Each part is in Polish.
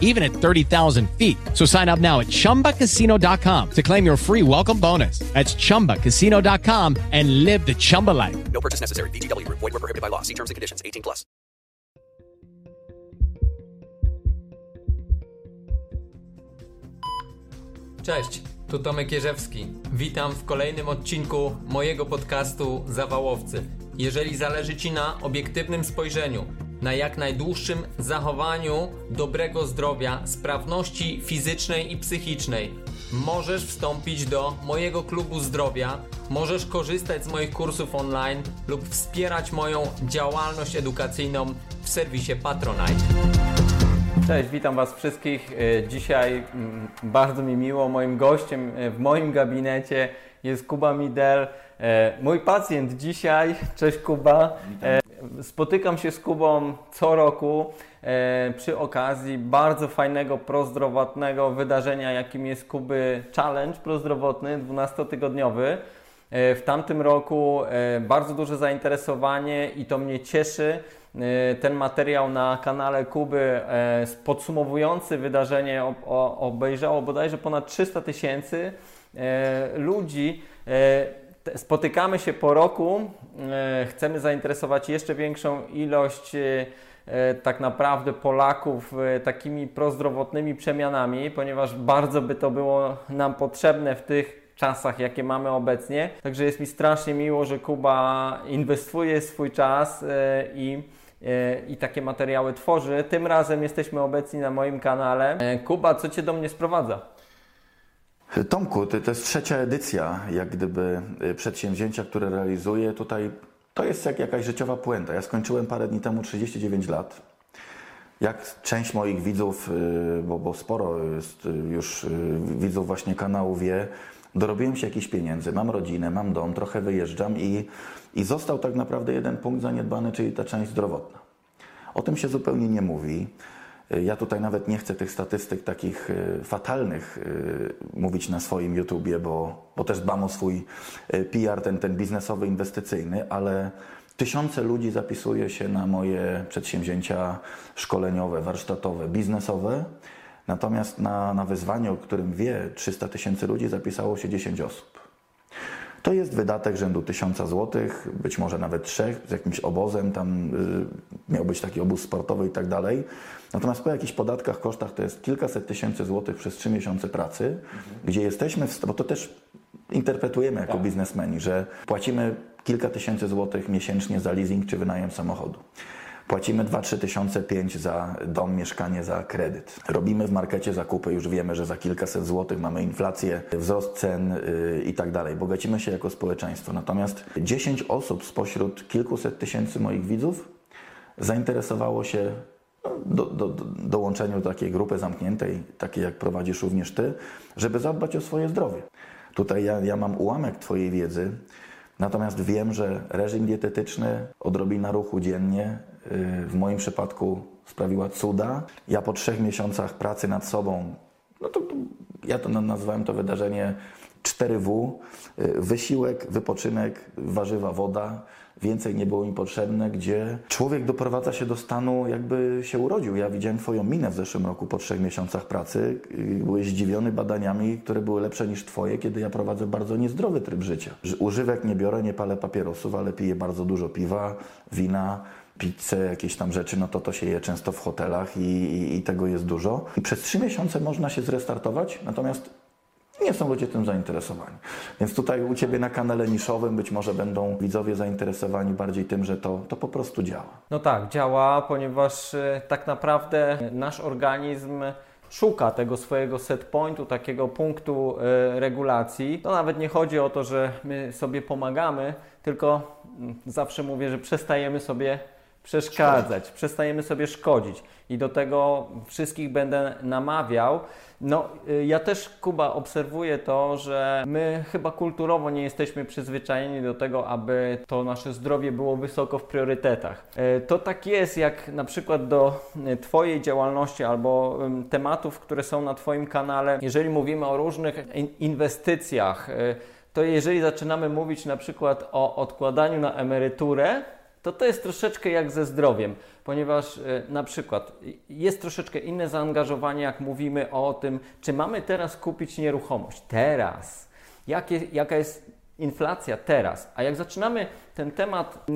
even at 30,000 feet. So sign up now at chumbacasino.com to claim your free welcome bonus. That's chumbacasino.com and live the Chumba life. No purchase necessary. VGW Group. Void were prohibited by law. See terms and conditions. 18 plus. Cześć, tu Tomek Jerzewski. Witam w kolejnym odcinku mojego podcastu Zawałowcy. Jeżeli zależy Ci na obiektywnym spojrzeniu, na jak najdłuższym zachowaniu dobrego zdrowia, sprawności fizycznej i psychicznej, możesz wstąpić do mojego klubu zdrowia, możesz korzystać z moich kursów online lub wspierać moją działalność edukacyjną w serwisie Patronite. Cześć, witam Was wszystkich. E, Dzisiaj mm, bardzo mi miło. Moim gościem e, w moim gabinecie jest Kuba Midel. E, Mój pacjent dzisiaj. Cześć Kuba. E, Spotykam się z Kubą co roku e, przy okazji bardzo fajnego prozdrowotnego wydarzenia, jakim jest Kuby Challenge prozdrowotny 12-tygodniowy. E, W tamtym roku bardzo duże zainteresowanie i to mnie cieszy. Ten materiał na kanale Kuby podsumowujący wydarzenie obejrzało bodajże ponad 300 tysięcy ludzi. Spotykamy się po roku, e, chcemy zainteresować jeszcze większą ilość e, e, tak naprawdę Polaków takimi prozdrowotnymi przemianami, ponieważ bardzo by to było nam potrzebne w tych czasach, jakie mamy obecnie. Także jest mi strasznie miło, że Kuba inwestuje swój czas i, i takie materiały tworzy. Tym razem jesteśmy obecni na moim kanale. Kuba, co Cię do mnie sprowadza? Tomku, to, jest trzecia edycja, jak gdyby y, przedsięwzięcia, które realizuję. Tutaj to jest jak jakaś życiowa puenta. Ja skończyłem parę dni temu 39 lat. Jak część moich widzów, y, bo, bo sporo jest y, już widzów właśnie kanału wie, dorobiłem się jakichś pieniędzy, mam rodzinę, mam dom, trochę wyjeżdżam i, i został tak naprawdę jeden punkt zaniedbany, czyli ta część zdrowotna. O tym się zupełnie nie mówi. Ja tutaj nawet nie chcę tych statystyk takich y, fatalnych y, mówić na swoim YouTubie, bo, bo też dbam o swój y, PR, ten, ten biznesowy, inwestycyjny, ale tysiące ludzi zapisuje się na moje przedsięwzięcia szkoleniowe, warsztatowe, biznesowe. Natomiast na, na wyzwanie, o którym wie 300 tysięcy ludzi, zapisało się 10 osób. To jest wydatek rzędu 1000 zł, być może nawet trzech, z jakimś obozem, tam y, miał być taki obóz sportowy i tak dalej. Natomiast po jakichś podatkach, kosztach to jest kilkaset tysięcy złotych przez trzy miesiące pracy, gdzie jesteśmy, w, bo to też interpretujemy jako biznesmeni, że płacimy kilka tysięcy złotych miesięcznie za leasing czy wynajem samochodu. Płacimy 2-3 tysiące pięć za dom, mieszkanie, za kredyt. Robimy w markecie zakupy, już wiemy, że za kilkaset złotych mamy inflację, wzrost cen yy, i tak dalej. Bogacimy się jako społeczeństwo. Natomiast 10 osób spośród kilkuset tysięcy moich widzów zainteresowało się no, do, do, do, dołączeniu do takiej grupy zamkniętej, takiej jak prowadzisz również Ty, żeby zadbać o swoje zdrowie. Tutaj ja, ja mam ułamek Twojej wiedzy, natomiast wiem, że reżim dietetyczny, odrobina ruchu dziennie, w moim przypadku sprawiła cuda. Ja po trzech miesiącach pracy nad sobą, no to, ja to na- nazwałem to wydarzenie 4W, y, wysiłek, wypoczynek, warzywa, woda. Więcej nie było mi potrzebne, gdzie człowiek doprowadza się do stanu, jakby się urodził. Ja widziałem Twoją minę w zeszłym roku po trzech miesiącach pracy. Y, Byłeś zdziwiony badaniami, które były lepsze niż Twoje, kiedy ja prowadzę bardzo niezdrowy tryb życia. Używek nie biorę, nie palę papierosów, ale piję bardzo dużo piwa, wina, pizzę, jakieś tam rzeczy, no to to się je często w hotelach i, i, i tego jest dużo. I przez trzy miesiące można się zrestartować, natomiast nie są ludzie tym zainteresowani. Więc tutaj u Ciebie na kanale niszowym być może będą widzowie zainteresowani bardziej tym, że to, to po prostu działa. No tak, działa, ponieważ e, tak naprawdę nasz organizm szuka tego swojego set pointu, takiego punktu e, regulacji. To nawet nie chodzi o to, że my sobie pomagamy, tylko mm, zawsze mówię, że przestajemy sobie przeszkadzać, przestajemy sobie szkodzić i do tego wszystkich będę namawiał. No, y, ja też, Kuba, obserwuję to, że my chyba kulturowo nie jesteśmy przyzwyczajeni do tego, aby to nasze zdrowie było wysoko w priorytetach. Y, To tak jest, jak na przykład do y, Twojej działalności albo tematów, które są na Twoim kanale. Jeżeli mówimy o różnych in- inwestycjach, to jeżeli zaczynamy mówić na przykład o odkładaniu na emeryturę, to to jest troszeczkę jak ze zdrowiem, ponieważ e, na przykład jest troszeczkę inne zaangażowanie, jak mówimy o tym, czy mamy teraz kupić nieruchomość. Teraz. Jaka jest inflacja teraz? A jak zaczynamy ten temat,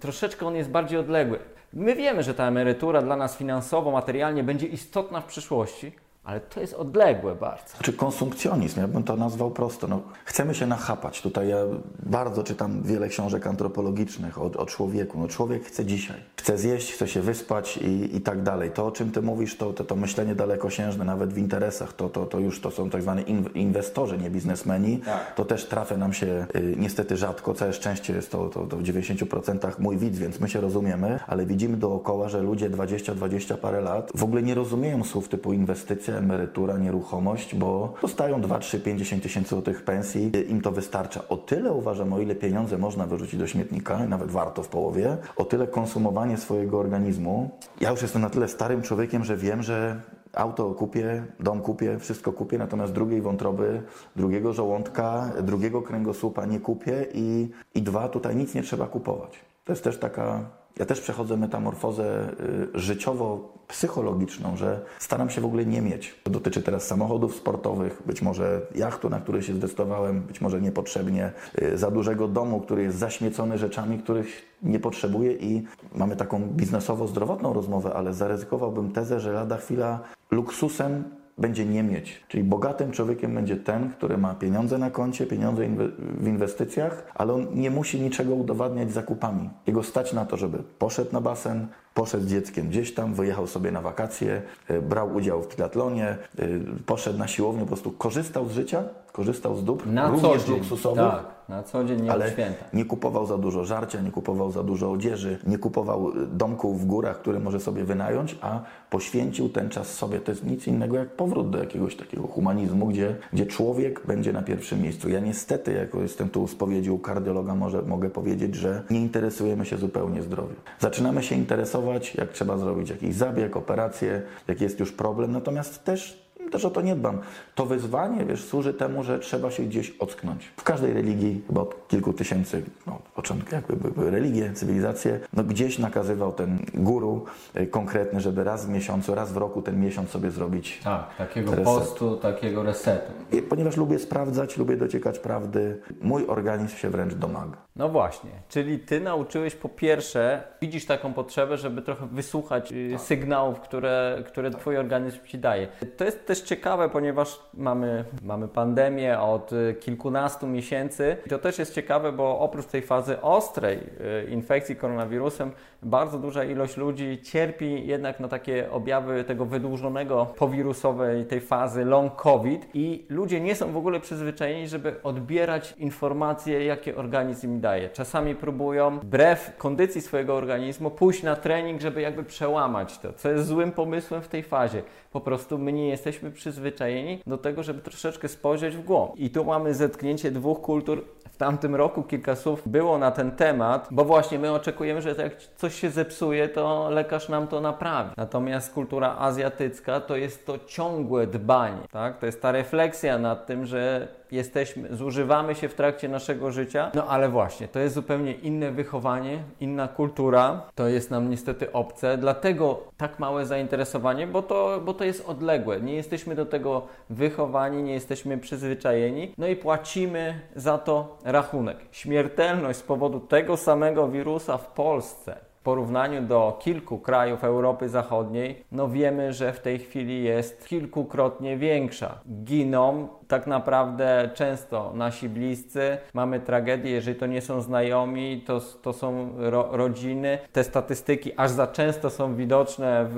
troszeczkę on jest bardziej odległy. My wiemy, że ta emerytura dla nas finansowo, materialnie będzie istotna w przyszłości, ale to jest odległe bardzo. Czy konsumpcjonizm, ja bym to nazwał prosto. No, chcemy się nachapać. Tutaj ja bardzo czytam wiele książek antropologicznych o, o człowieku. No, człowiek chce dzisiaj. Chce zjeść, chce się wyspać i, i tak dalej. To, o czym ty mówisz, to, to, to myślenie dalekosiężne, nawet w interesach, to, to, to już to są tak zwani in- inwestorzy, nie biznesmeni. Tak. To też trafia nam się y, niestety rzadko. Całe szczęście jest to, to, to w 90% mój widz, więc my się rozumiemy, ale widzimy dookoła, że ludzie 20-20 parę lat w ogóle nie rozumieją słów typu inwestycja, emerytura, nieruchomość, bo dostają 2, 3, 50 tysięcy złotych pensji, im to wystarcza. O tyle uważam, o ile pieniądze można wyrzucić do śmietnika, nawet warto w połowie, o tyle konsumowanie swojego organizmu. Ja już jestem na tyle starym człowiekiem, że wiem, że auto kupię, dom kupię, wszystko kupię, natomiast drugiej wątroby, drugiego żołądka, drugiego kręgosłupa nie kupię i, i dwa, tutaj nic nie trzeba kupować. To jest też taka ja też przechodzę metamorfozę y, życiowo-psychologiczną, że staram się w ogóle nie mieć. To dotyczy teraz samochodów sportowych, być może jachtu, na który się zdecydowałem, być może niepotrzebnie, y, za dużego domu, który jest zaśmiecony rzeczami, których nie potrzebuję i mamy taką biznesowo-zdrowotną rozmowę, ale zaryzykowałbym tezę, że lada chwila luksusem będzie nie mieć. Czyli bogatym człowiekiem będzie ten, który ma pieniądze na koncie, pieniądze inwe- w inwestycjach, ale on nie musi niczego udowadniać zakupami. Jego stać na to, żeby poszedł na basen, poszedł z dzieckiem gdzieś tam, wyjechał sobie na wakacje, y, brał udział w triatlonie, y, poszedł na siłownię, po prostu korzystał z życia, korzystał z dóbr, Na również luksusowych. Tak, na co dzień, nie Ale święta. nie kupował za dużo żarcia, nie kupował za dużo odzieży, nie kupował y, domku w górach, który może sobie wynająć, a poświęcił ten czas sobie. To jest nic innego jak powrót do jakiegoś takiego humanizmu, gdzie, gdzie człowiek będzie na pierwszym miejscu. Ja niestety, jako jestem tu spowiedzi u kardiologa, może, mogę powiedzieć, że nie interesujemy się zupełnie zdrowiem. Zaczynamy się interesować, jak trzeba zrobić jakiś zabieg, operację, jak jest już problem, natomiast też też o to nie dbam. To wyzwanie, wiesz, służy temu, że trzeba się gdzieś ocknąć. W każdej religii, chyba od kilku tysięcy, no, początku jakby były religie, cywilizacje, no gdzieś nakazywał ten guru y, konkretny, żeby raz w miesiącu, raz w roku ten miesiąc sobie zrobić. Tak, takiego Reset. postu, takiego resetu. I Ponieważ lubię sprawdzać, lubię dociekać prawdy, mój organizm się wręcz domaga. No właśnie, czyli ty nauczyłeś po pierwsze, widzisz taką potrzebę, żeby trochę wysłuchać y, sygnałów, które, które twój organizm ci daje. To jest też ciekawe, ponieważ mamy, mamy pandemię od y, kilkunastu miesięcy. I to też jest ciekawe, bo oprócz tej fazy ostrej y, infekcji koronawirusem, bardzo duża ilość ludzi cierpi jednak na takie objawy tego wydłużonego powirusowej tej fazy long COVID i ludzie nie są w ogóle przyzwyczajeni, żeby odbierać informacje, jakie organizm im daje. Czasami próbują, wbrew kondycji swojego organizmu, pójść na trening, żeby jakby przełamać to, co jest złym pomysłem w tej fazie. Po prostu my nie jesteśmy przyzwyczajeni do tego, żeby troszeczkę spojrzeć w głąb. I tu mamy zetknięcie dwóch kultur. W tamtym roku kilka słów było na ten temat, bo właśnie my oczekujemy, że jak coś się zepsuje, to lekarz nam to naprawi. Natomiast kultura azjatycka to jest to ciągłe dbanie, tak? To jest ta refleksja nad tym, że jesteśmy, zużywamy się w trakcie naszego życia. No ale właśnie, to jest zupełnie inne wychowanie, inna kultura. To jest nam niestety obce, dlatego tak małe zainteresowanie, bo to, bo to jest odległe. Nie jesteśmy do tego wychowani, nie jesteśmy przyzwyczajeni. No i płacimy za to rachunek. Śmiertelność z powodu tego samego wirusa w Polsce w porównaniu do kilku krajów Europy Zachodniej, no wiemy, że w tej chwili jest kilkukrotnie większa. Giną tak naprawdę często nasi bliscy. Mamy tragedie, jeżeli to nie są znajomi, to, to są ro, rodziny. Te statystyki aż za często są widoczne w,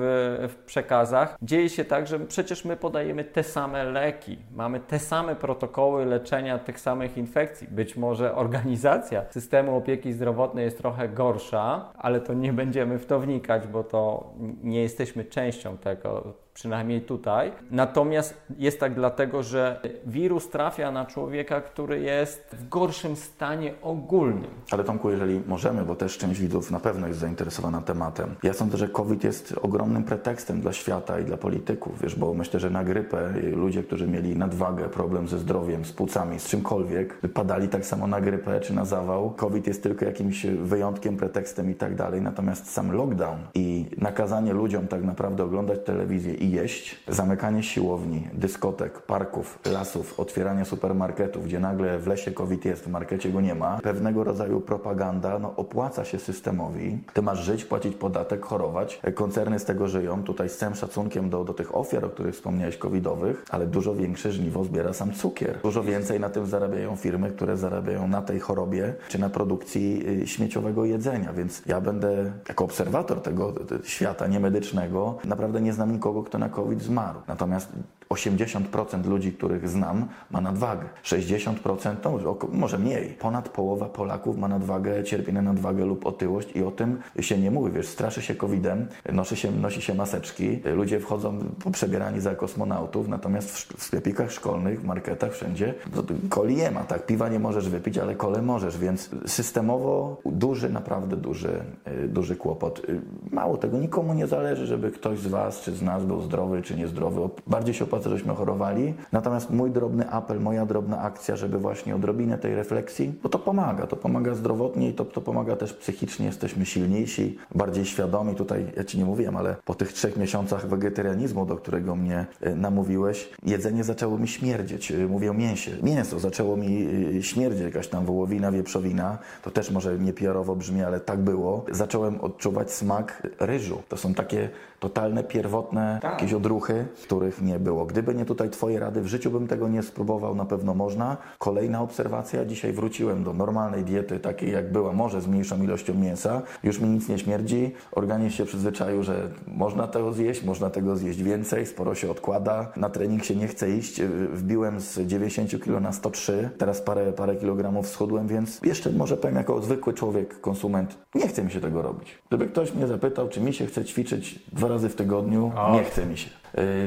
w przekazach. Dzieje się tak, że przecież my podajemy te same leki, mamy te same protokoły leczenia tych samych infekcji. Być może organizacja systemu opieki zdrowotnej jest trochę gorsza, ale to nie będziemy w to wnikać, bo to nie jesteśmy częścią tego, przynajmniej tutaj. Natomiast jest tak dlatego, że wirus trafia na człowieka, który jest w gorszym stanie ogólnym. Ale Tomku, jeżeli możemy, bo też część widzów na pewno jest zainteresowana tematem. Ja sądzę, że COVID jest ogromnym pretekstem dla świata i dla polityków, wiesz, bo myślę, że na grypę ludzie, którzy mieli nadwagę, problem ze zdrowiem, z płucami, z czymkolwiek, padali tak samo na grypę czy na zawał. COVID jest tylko jakimś wyjątkiem, pretekstem i tak dalej. Natomiast sam lockdown i nakazanie ludziom tak naprawdę oglądać telewizję jeść, zamykanie siłowni, dyskotek, parków, lasów, otwieranie supermarketów, gdzie nagle w lesie COVID jest, w markecie go nie ma, pewnego rodzaju propaganda no, opłaca się systemowi. Ty masz żyć, płacić podatek, chorować. Koncerny z tego żyją. Tutaj z całym szacunkiem do, do tych ofiar, o których wspomniałeś, covidowych, ale dużo większe żniwo zbiera sam cukier. Dużo więcej na tym zarabiają firmy, które zarabiają na tej chorobie, czy na produkcji y, śmieciowego jedzenia. Więc ja będę jako obserwator tego świata niemedycznego, naprawdę nie znam nikogo, kto na COVID zmarł. Natomiast 80% ludzi, których znam, ma nadwagę. 60%, no, może mniej. Ponad połowa Polaków ma nadwagę, cierpi na nadwagę lub otyłość i o tym się nie mówi. Wiesz, straszy się COVID-em, nosi się, nosi się maseczki, ludzie wchodzą poprzebierani za kosmonautów, natomiast w sklepikach szkolnych, w marketach, wszędzie no, coli nie ma, tak? Piwa nie możesz wypić, ale kole możesz, więc systemowo duży, naprawdę duży, y, duży kłopot. Y, mało tego, nikomu nie zależy, żeby ktoś z Was czy z nas był zdrowy czy niezdrowy. Bardziej się żeśmy chorowali. Natomiast mój drobny apel, moja drobna akcja, żeby właśnie odrobinę tej refleksji, bo to pomaga. To pomaga zdrowotnie i to, to pomaga też psychicznie. Jesteśmy silniejsi, bardziej świadomi. Tutaj ja Ci nie mówiłem, ale po tych trzech miesiącach wegetarianizmu, do którego mnie e, namówiłeś, jedzenie zaczęło mi śmierdzieć. E, mówię o mięsie. Mięso zaczęło mi e, śmierdzieć, jakaś tam wołowina, wieprzowina. To też może nie PR-owo brzmi, ale tak było. Zacząłem odczuwać smak ryżu. To są takie totalne, pierwotne tak. jakieś odruchy, których nie było. Gdyby nie tutaj Twoje rady, w życiu bym tego nie spróbował, na pewno można. Kolejna obserwacja, dzisiaj wróciłem do normalnej diety, takiej jak była, może z mniejszą ilością mięsa. Już mi nic nie śmierdzi, organizm się przyzwyczaił, że można tego zjeść, można tego zjeść więcej, sporo się odkłada. Na trening się nie chce iść, wbiłem z 90 kg na 103, teraz parę, parę kilogramów schudłem, więc jeszcze może powiem jako zwykły człowiek, konsument, nie chce mi się tego robić. Gdyby ktoś mnie zapytał, czy mi się chce ćwiczyć dwa razy w tygodniu, o. nie chce mi się.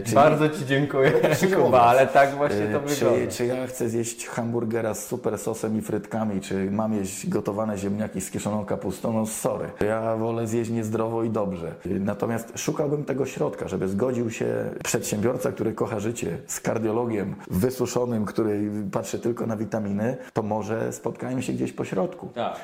Yy, Bardzo Ci dziękuję, Kuba, ale tak właśnie to czy, wygląda. Czy ja chcę zjeść hamburgera z super sosem i frytkami, czy mam jeść gotowane ziemniaki z kiszoną kapustą? No sorry. Ja wolę zjeść niezdrowo i dobrze. Natomiast szukałbym tego środka, żeby zgodził się przedsiębiorca, który kocha życie, z kardiologiem wysuszonym, który patrzy tylko na witaminy, to może spotkajmy się gdzieś po środku. Tak.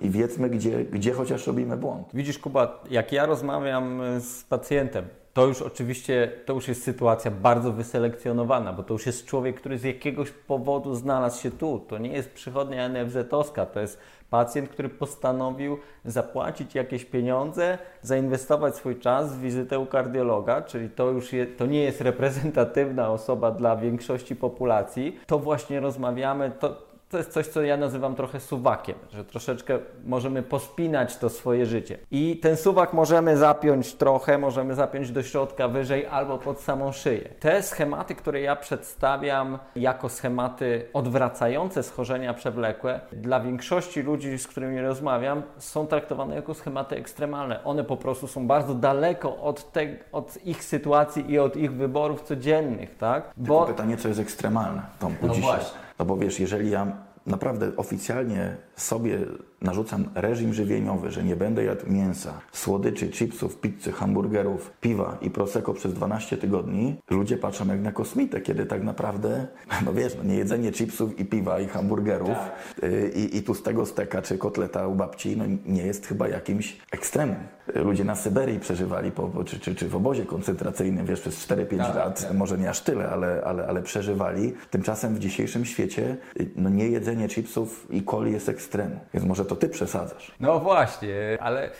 I wiedzmy, gdzie, gdzie chociaż robimy błąd. Widzisz, Kuba, jak ja rozmawiam z pacjentem, to już oczywiście, to już jest sytuacja bardzo wyselekcjonowana, bo to już jest człowiek, który z jakiegoś powodu znalazł się tu. To nie jest przychodnia NFZ-owska, to jest pacjent, który postanowił zapłacić jakieś pieniądze, zainwestować swój czas w wizytę u kardiologa, czyli to już je, to nie jest reprezentatywna osoba dla większości populacji. To właśnie rozmawiamy, to, to jest coś, co ja nazywam trochę suwakiem, że troszeczkę możemy pospinać to swoje życie. I ten suwak możemy zapiąć trochę, możemy zapiąć do środka wyżej albo pod samą szyję. Te schematy, które ja przedstawiam jako schematy odwracające schorzenia przewlekłe, dla większości ludzi, z którymi rozmawiam, są traktowane jako schematy ekstremalne. One po prostu są bardzo daleko od, te, od ich sytuacji i od ich wyborów codziennych, tak? Bo... Tylko pytanie, co jest ekstremalne, Tomku, no dzisiaj. Właśnie. No bo wiesz, jeżeli ja naprawdę oficjalnie sobie narzucam reżim żywieniowy, że nie będę jadł mięsa, słodyczy, chipsów, pizzy, hamburgerów, piwa i prosecco przez 12 tygodni, ludzie patrzą jak na kosmitę, kiedy tak naprawdę, no wiesz, no nie jedzenie chipsów i piwa i hamburgerów tak. Y, i, i tłustego steka czy kotleta u babci, no nie jest chyba jakimś ekstremem. Ludzie na Syberii przeżywali, po, czy, czy, czy w obozie koncentracyjnym, wiesz, przez 4-5 tak, lat, tak. może nie aż tyle, ale, ale, ale przeżywali. Tymczasem w dzisiejszym świecie y, no nie jedzenie chipsów i coli jest ekstremum. Więc może to ty przesadzasz. No właśnie, ale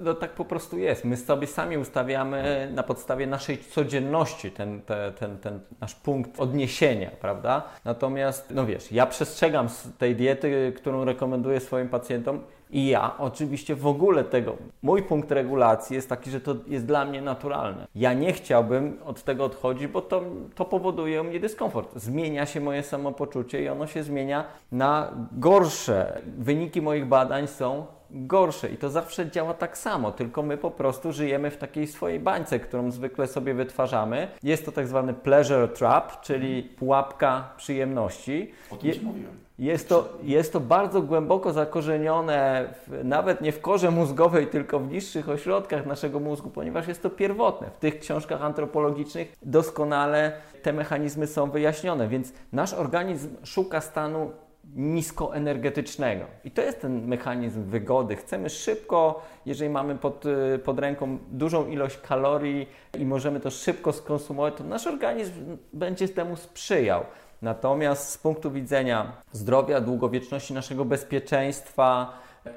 no, tak po prostu jest. My sobie sami ustawiamy na podstawie naszej codzienności ten, ten, ten, nasz punkt odniesienia, prawda? Natomiast, no wiesz, ja przestrzegam tej diety, którą rekomenduję swoim pacjentom i ja oczywiście w ogóle tego, mój punkt regulacji jest taki, że to jest dla mnie naturalne. Ja nie chciałbym od tego odchodzić, bo to, to powoduje u mnie dyskomfort. Zmienia się moje samopoczucie i ono się zmienia na gorsze. Wyniki moich badań są gorsze i to zawsze działa tak samo, tylko my po prostu żyjemy w takiej swojej bańce, którą zwykle sobie wytwarzamy. Jest to tak zwany pleasure trap, czyli pułapka przyjemności. O tym Ci mówiłem. Jest to, jest to bardzo głęboko zakorzenione, w, nawet nie w korze mózgowej, tylko w niższych ośrodkach naszego mózgu, ponieważ jest to pierwotne. W tych książkach antropologicznych doskonale te mechanizmy są wyjaśnione, więc nasz organizm szuka stanu niskoenergetycznego. I to jest ten mechanizm wygody. Chcemy szybko, jeżeli mamy pod, y, pod ręką dużą ilość kalorii i możemy to szybko skonsumować, to nasz organizm będzie temu sprzyjał. Natomiast z punktu widzenia zdrowia, długowieczności naszego bezpieczeństwa,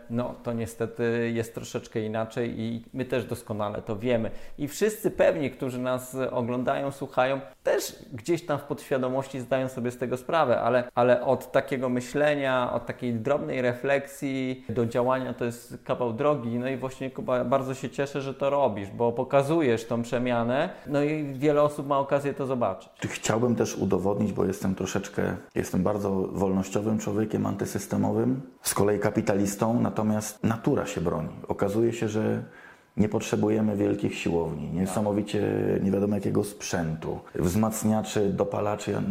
no to niestety jest troszeczkę inaczej i my też doskonale to wiemy. I wszyscy pewnie, którzy nas oglądają, słuchają, też gdzieś tam w podświadomości zdają sobie z tego sprawę, ale, ale od takiego myślenia, od takiej drobnej refleksji do działania to jest kawał drogi. No i właśnie Kuba, bardzo się cieszę, że to robisz, bo pokazujesz tą przemianę, no i wiele osób ma okazję to zobaczyć. Chciałbym też udowodnić, bo jestem troszeczkę, jestem bardzo wolnościowym człowiekiem, antysystemowym, z kolei kapitalistą, natomiast natura się broni. Okazuje się, że nie potrzebujemy wielkich siłowni, niesamowicie nie wiadomo jakiego sprzętu, wzmacniaczy, dopalaczy. Ja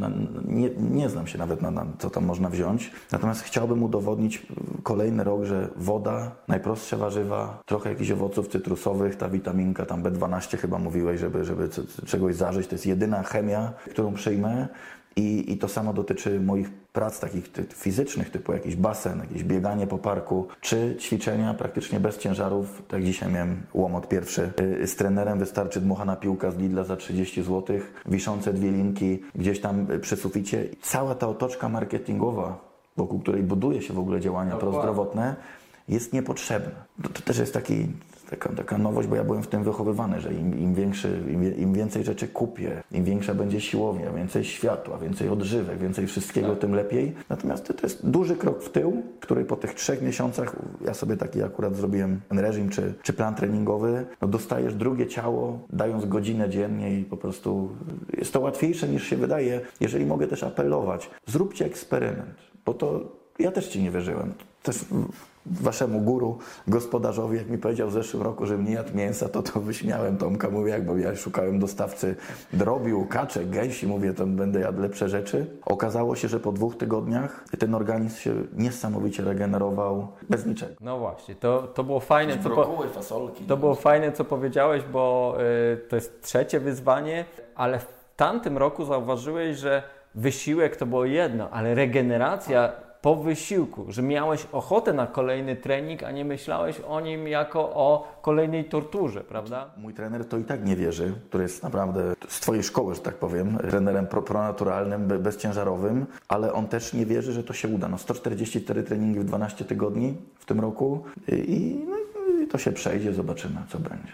nie, nie znam się nawet na, na co tam można wziąć. Natomiast chciałbym udowodnić kolejny rok, że woda, najprostsze warzywa, trochę jakichś owoców cytrusowych, ta witaminka tam B12 chyba mówiłeś, żeby, żeby czegoś zażyć. To jest jedyna chemia, którą przyjmę. I, I to samo dotyczy moich prac takich ty, fizycznych, typu jakiś basen, jakieś bieganie po parku, czy ćwiczenia praktycznie bez ciężarów. Tak dzisiaj miałem łomot pierwszy y, z trenerem. Wystarczy dmuchana piłka z Lidla za 30 zł, wiszące dwie linki gdzieś tam y, przy suficie. Cała ta otoczka marketingowa, wokół której buduje się w ogóle działania Dokładnie. prozdrowotne, jest niepotrzebna. To, to też jest taki, taka, taka nowość, bo ja byłem w tym wychowywany, że im, im, większy, im, im więcej rzeczy kupię, im większa będzie siłownia, więcej światła, więcej odżywek, więcej wszystkiego, tym lepiej. Natomiast to, to jest duży krok w tył, który po tych trzech miesiącach, ja sobie taki akurat zrobiłem ten reżim czy, czy plan treningowy, no dostajesz drugie ciało, dając godzinę dziennie i po prostu jest to łatwiejsze niż się wydaje. Jeżeli mogę też apelować, zróbcie eksperyment, bo to ja też Ci nie wierzyłem. Też waszemu guru, gospodarzowi, jak mi powiedział w zeszłym roku, że nie jadł mięsa, to to wyśmiałem Tomka, mówię, jak, bo ja szukałem dostawcy drobiu, kaczek, gęsi, mówię, to będę jadł lepsze rzeczy. Okazało się, że po dwóch tygodniach ten organizm się niesamowicie regenerował bez niczego. No właśnie, to, to było fajne. Co Brokuły, fasolki. To było fajne, co powiedziałeś, bo y, to jest trzecie wyzwanie, ale w tamtym roku zauważyłeś, że wysiłek to było jedno, ale regeneracja po wysiłku, że miałeś ochotę na kolejny trening, a nie myślałeś o nim jako o kolejnej torturze, prawda? Mój trener to i tak nie wierzy, który jest naprawdę z Twojej szkoły, że tak powiem, trenerem pro, pronaturalnym, be- bezciężarowym, ale on też nie wierzy, że to się uda. No 144 treningi w 12 tygodni w tym roku i, no, i to się przejdzie, zobaczymy, co będzie.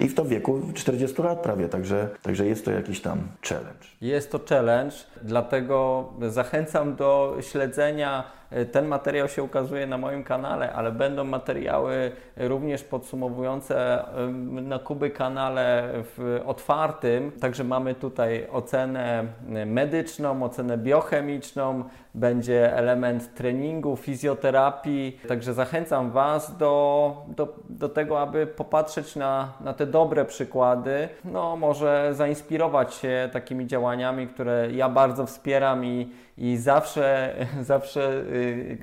I w to wieku 40 lat prawie, także, także jest to jakiś tam challenge. Jest to challenge, dlatego zachęcam do śledzenia. Ten materiał się ukazuje na moim kanale, ale będą materiały również podsumowujące na Kuby kanale w otwartym. Także mamy tutaj ocenę medyczną, ocenę biochemiczną, będzie element treningu, fizjoterapii. Także zachęcam Was do, do, do tego, aby popatrzeć na, na te dobre przykłady. No, może zainspirować się takimi działaniami, które ja bardzo wspieram i, i zawsze, zawsze y,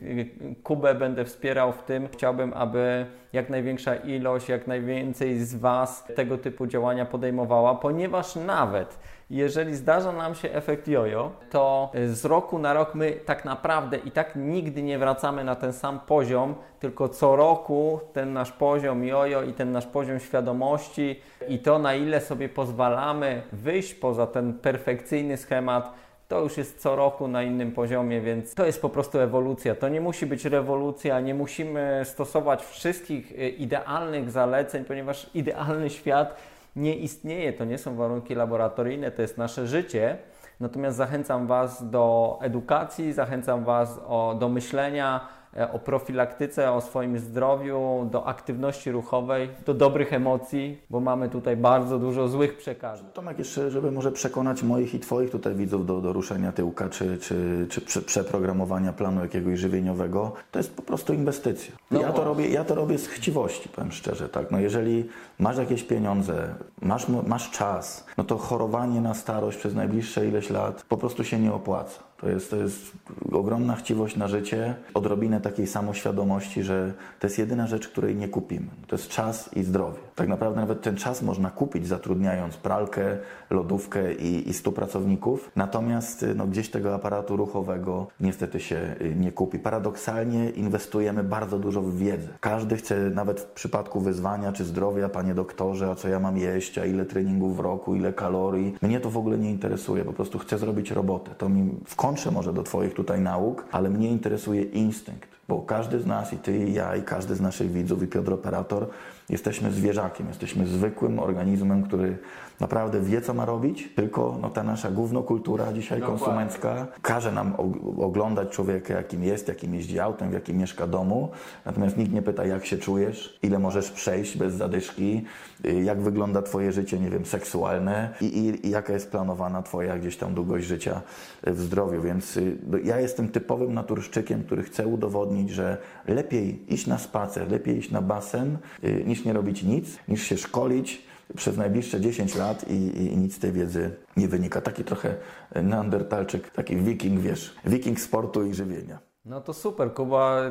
y, Kubę będę wspierał w tym. Chciałbym, aby jak największa ilość, jak najwięcej z Was tego typu działania podejmowała, ponieważ nawet jeżeli zdarza nam się efekt jojo, to z roku na rok my tak naprawdę i tak nigdy nie wracamy na ten sam poziom, tylko co roku ten nasz poziom jojo i ten nasz poziom świadomości i to na ile sobie pozwalamy wyjść poza ten perfekcyjny schemat, to już jest co roku na innym poziomie, więc to jest po prostu ewolucja. To nie musi być rewolucja, nie musimy stosować wszystkich y, idealnych zaleceń, ponieważ idealny świat nie istnieje, to nie są warunki laboratoryjne, to jest nasze życie. Natomiast zachęcam Was do edukacji, zachęcam Was o, do myślenia e, o profilaktyce, o swoim zdrowiu, do aktywności ruchowej, do dobrych emocji, bo mamy tutaj bardzo dużo złych przekazów. Tomek, jeszcze, żeby może przekonać moich i Twoich tutaj widzów do, do ruszenia tyłka, czy, czy, czy prze, przeprogramowania planu jakiegoś żywieniowego, to jest po prostu inwestycja. No ja, to robię, ja to robię z chciwości, powiem szczerze. Tak? No jeżeli masz jakieś pieniądze, masz, masz czas, no to chorowanie na starość przez najbliższe ileś lat po prostu się nie opłaca. To jest, to jest ogromna chciwość na życie, odrobinę takiej samoświadomości, że to jest jedyna rzecz, której nie kupimy. To jest czas i zdrowie. Tak naprawdę nawet ten czas można kupić zatrudniając pralkę, lodówkę i, i 100 pracowników, natomiast no, gdzieś tego aparatu ruchowego niestety się y, nie kupi. Paradoksalnie inwestujemy bardzo dużo w wiedzę. Każdy chce, nawet w przypadku wyzwania czy zdrowia, panie doktorze, a co ja mam jeść, a ile treningów w roku, ile kalorii. Mnie to w ogóle nie interesuje, po prostu chcę zrobić robotę. To mi w kontrze może do Twoich tutaj nauk, ale mnie interesuje instynkt, bo każdy z nas, i Ty, i ja, i każdy z naszych widzów, i Piotr Operator, jesteśmy zwierzakiem, jesteśmy zwykłym organizmem, który naprawdę wie, co ma robić, tylko no, ta nasza głównokultura dzisiaj konsumencka każe nam oglądać człowieka, jakim jest, jakim jeździ autem, w jakim mieszka domu, natomiast nikt nie pyta, jak się czujesz, ile możesz przejść bez zadyszki, y, jak wygląda Twoje życie, nie wiem, seksualne i, i, i jaka jest planowana Twoja gdzieś tam długość życia w zdrowiu, więc y, no, ja jestem typowym naturszczykiem, który chce udowodnić, że lepiej iść na spacer, lepiej iść na basen, y, niż nie robić nic, niż się szkolić, przez najbliższe 10 lat i, i, i nic z tej wiedzy nie wynika. Taki trochę neandertalczyk, taki wiking, wiesz, wiking sportu i żywienia. No to super, Kuba.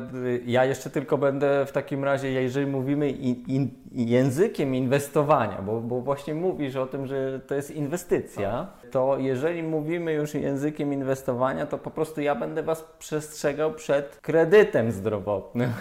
Ja jeszcze tylko będę w takim razie, jeżeli mówimy in, in, językiem inwestowania, bo, bo właśnie mówisz o tym, że to jest inwestycja, to jeżeli mówimy już językiem inwestowania, to po prostu ja będę Was przestrzegał przed kredytem zdrowotnym.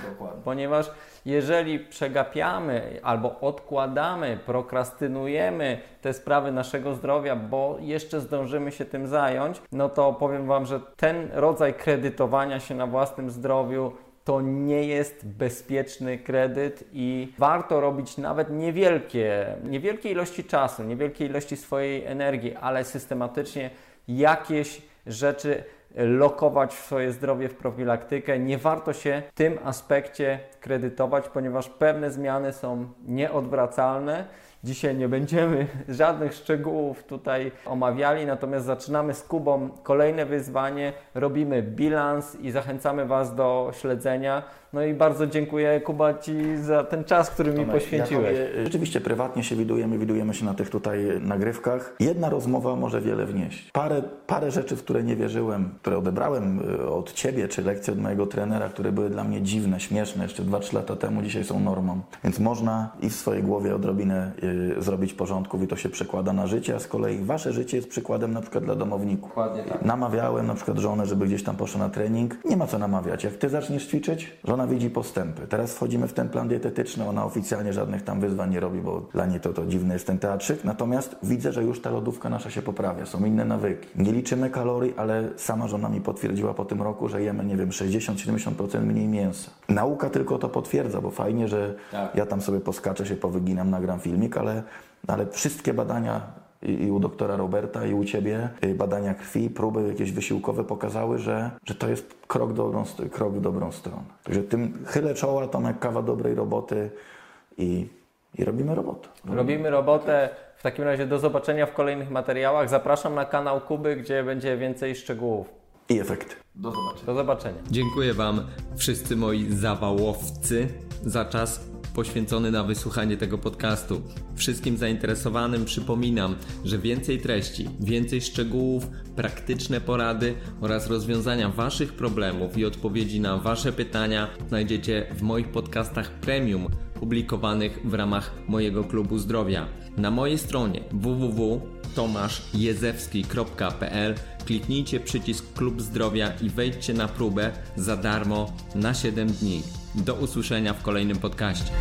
Ponieważ jeżeli przegapiamy albo odkładamy, prokrastynujemy te sprawy naszego zdrowia, bo jeszcze zdążymy się tym zająć, no to powiem Wam, że ten rodzaj kredytowania się na własnym zdrowiu to nie jest bezpieczny kredyt i warto robić nawet niewielkie, niewielkie ilości czasu, niewielkie ilości swojej energii, ale systematycznie jakieś rzeczy lokować swoje zdrowie, w profilaktykę. Nie warto się w tym aspekcie kredytować, ponieważ pewne zmiany są nieodwracalne. Dzisiaj nie będziemy żadnych szczegółów tutaj omawiali, natomiast zaczynamy z Kubą kolejne wyzwanie, robimy bilans i zachęcamy Was do śledzenia. No i bardzo dziękuję Kuba Ci za ten czas, który mi poświęciłeś. Ja tobie, rzeczywiście prywatnie się widujemy, widujemy się na tych tutaj nagrywkach. Jedna rozmowa może wiele wnieść. Parę, parę rzeczy, w które nie wierzyłem, które odebrałem y, od Ciebie, czy lekcje od mojego trenera, które były dla mnie dziwne, śmieszne jeszcze 2-3 lata temu, dzisiaj są normą. Więc można i w swojej głowie odrobinę y, zrobić porządków i to się przekłada na życie, a z kolei Wasze życie jest przykładem na przykład dla domowników. Dokładnie tak. Namawiałem na przykład żonę, żeby gdzieś tam poszła na trening. Nie ma co namawiać. Jak ty zaczniesz ćwiczyć, żona widzi postępy. Teraz wchodzimy w ten plan dietetyczny, ona oficjalnie żadnych tam wyzwań nie robi, bo dla niej to, to dziwny jest ten teatrzyk. Natomiast widzę, że już ta lodówka nasza się poprawia, są inne nawyki. Nie liczymy kalorii, ale sama żona mi potwierdziła po tym roku, że jemy, nie wiem, 60-70% mniej mięsa. Nauka tylko to potwierdza, bo fajnie, że ja tam sobie poskaczę, się powyginam, nagram filmik, ale, ale wszystkie badania i, i u doktora Roberta, i u Ciebie y, badania krwi, próby jakieś wysiłkowe pokazały, że, że to jest krok, w dobrą, krok w dobrą stronę. Także tym chylę czoła, Tomek, kawa dobrej roboty i, i robimy robotę. Robimy robotę. W takim razie do zobaczenia w kolejnych materiałach. Zapraszam na kanał Kuby, gdzie będzie więcej szczegółów. I efekty. Do zobaczenia. Do zobaczenia. Dziękuję Wam, wszyscy moi zawałowcy, za czas poświęcony na wysłuchanie tego podcastu. Wszystkim zainteresowanym przypominam, że więcej treści, więcej szczegółów, praktyczne porady oraz rozwiązania Waszych problemów i odpowiedzi na Wasze pytania znajdziecie w moich podcastach premium publikowanych w ramach mojego klubu zdrowia. Na mojej stronie www.tomaszjezewski.pl kliknijcie przycisk Klub Zdrowia i wejdźcie na próbę za darmo na 7 dni. Do usłyszenia w kolejnym podcaście.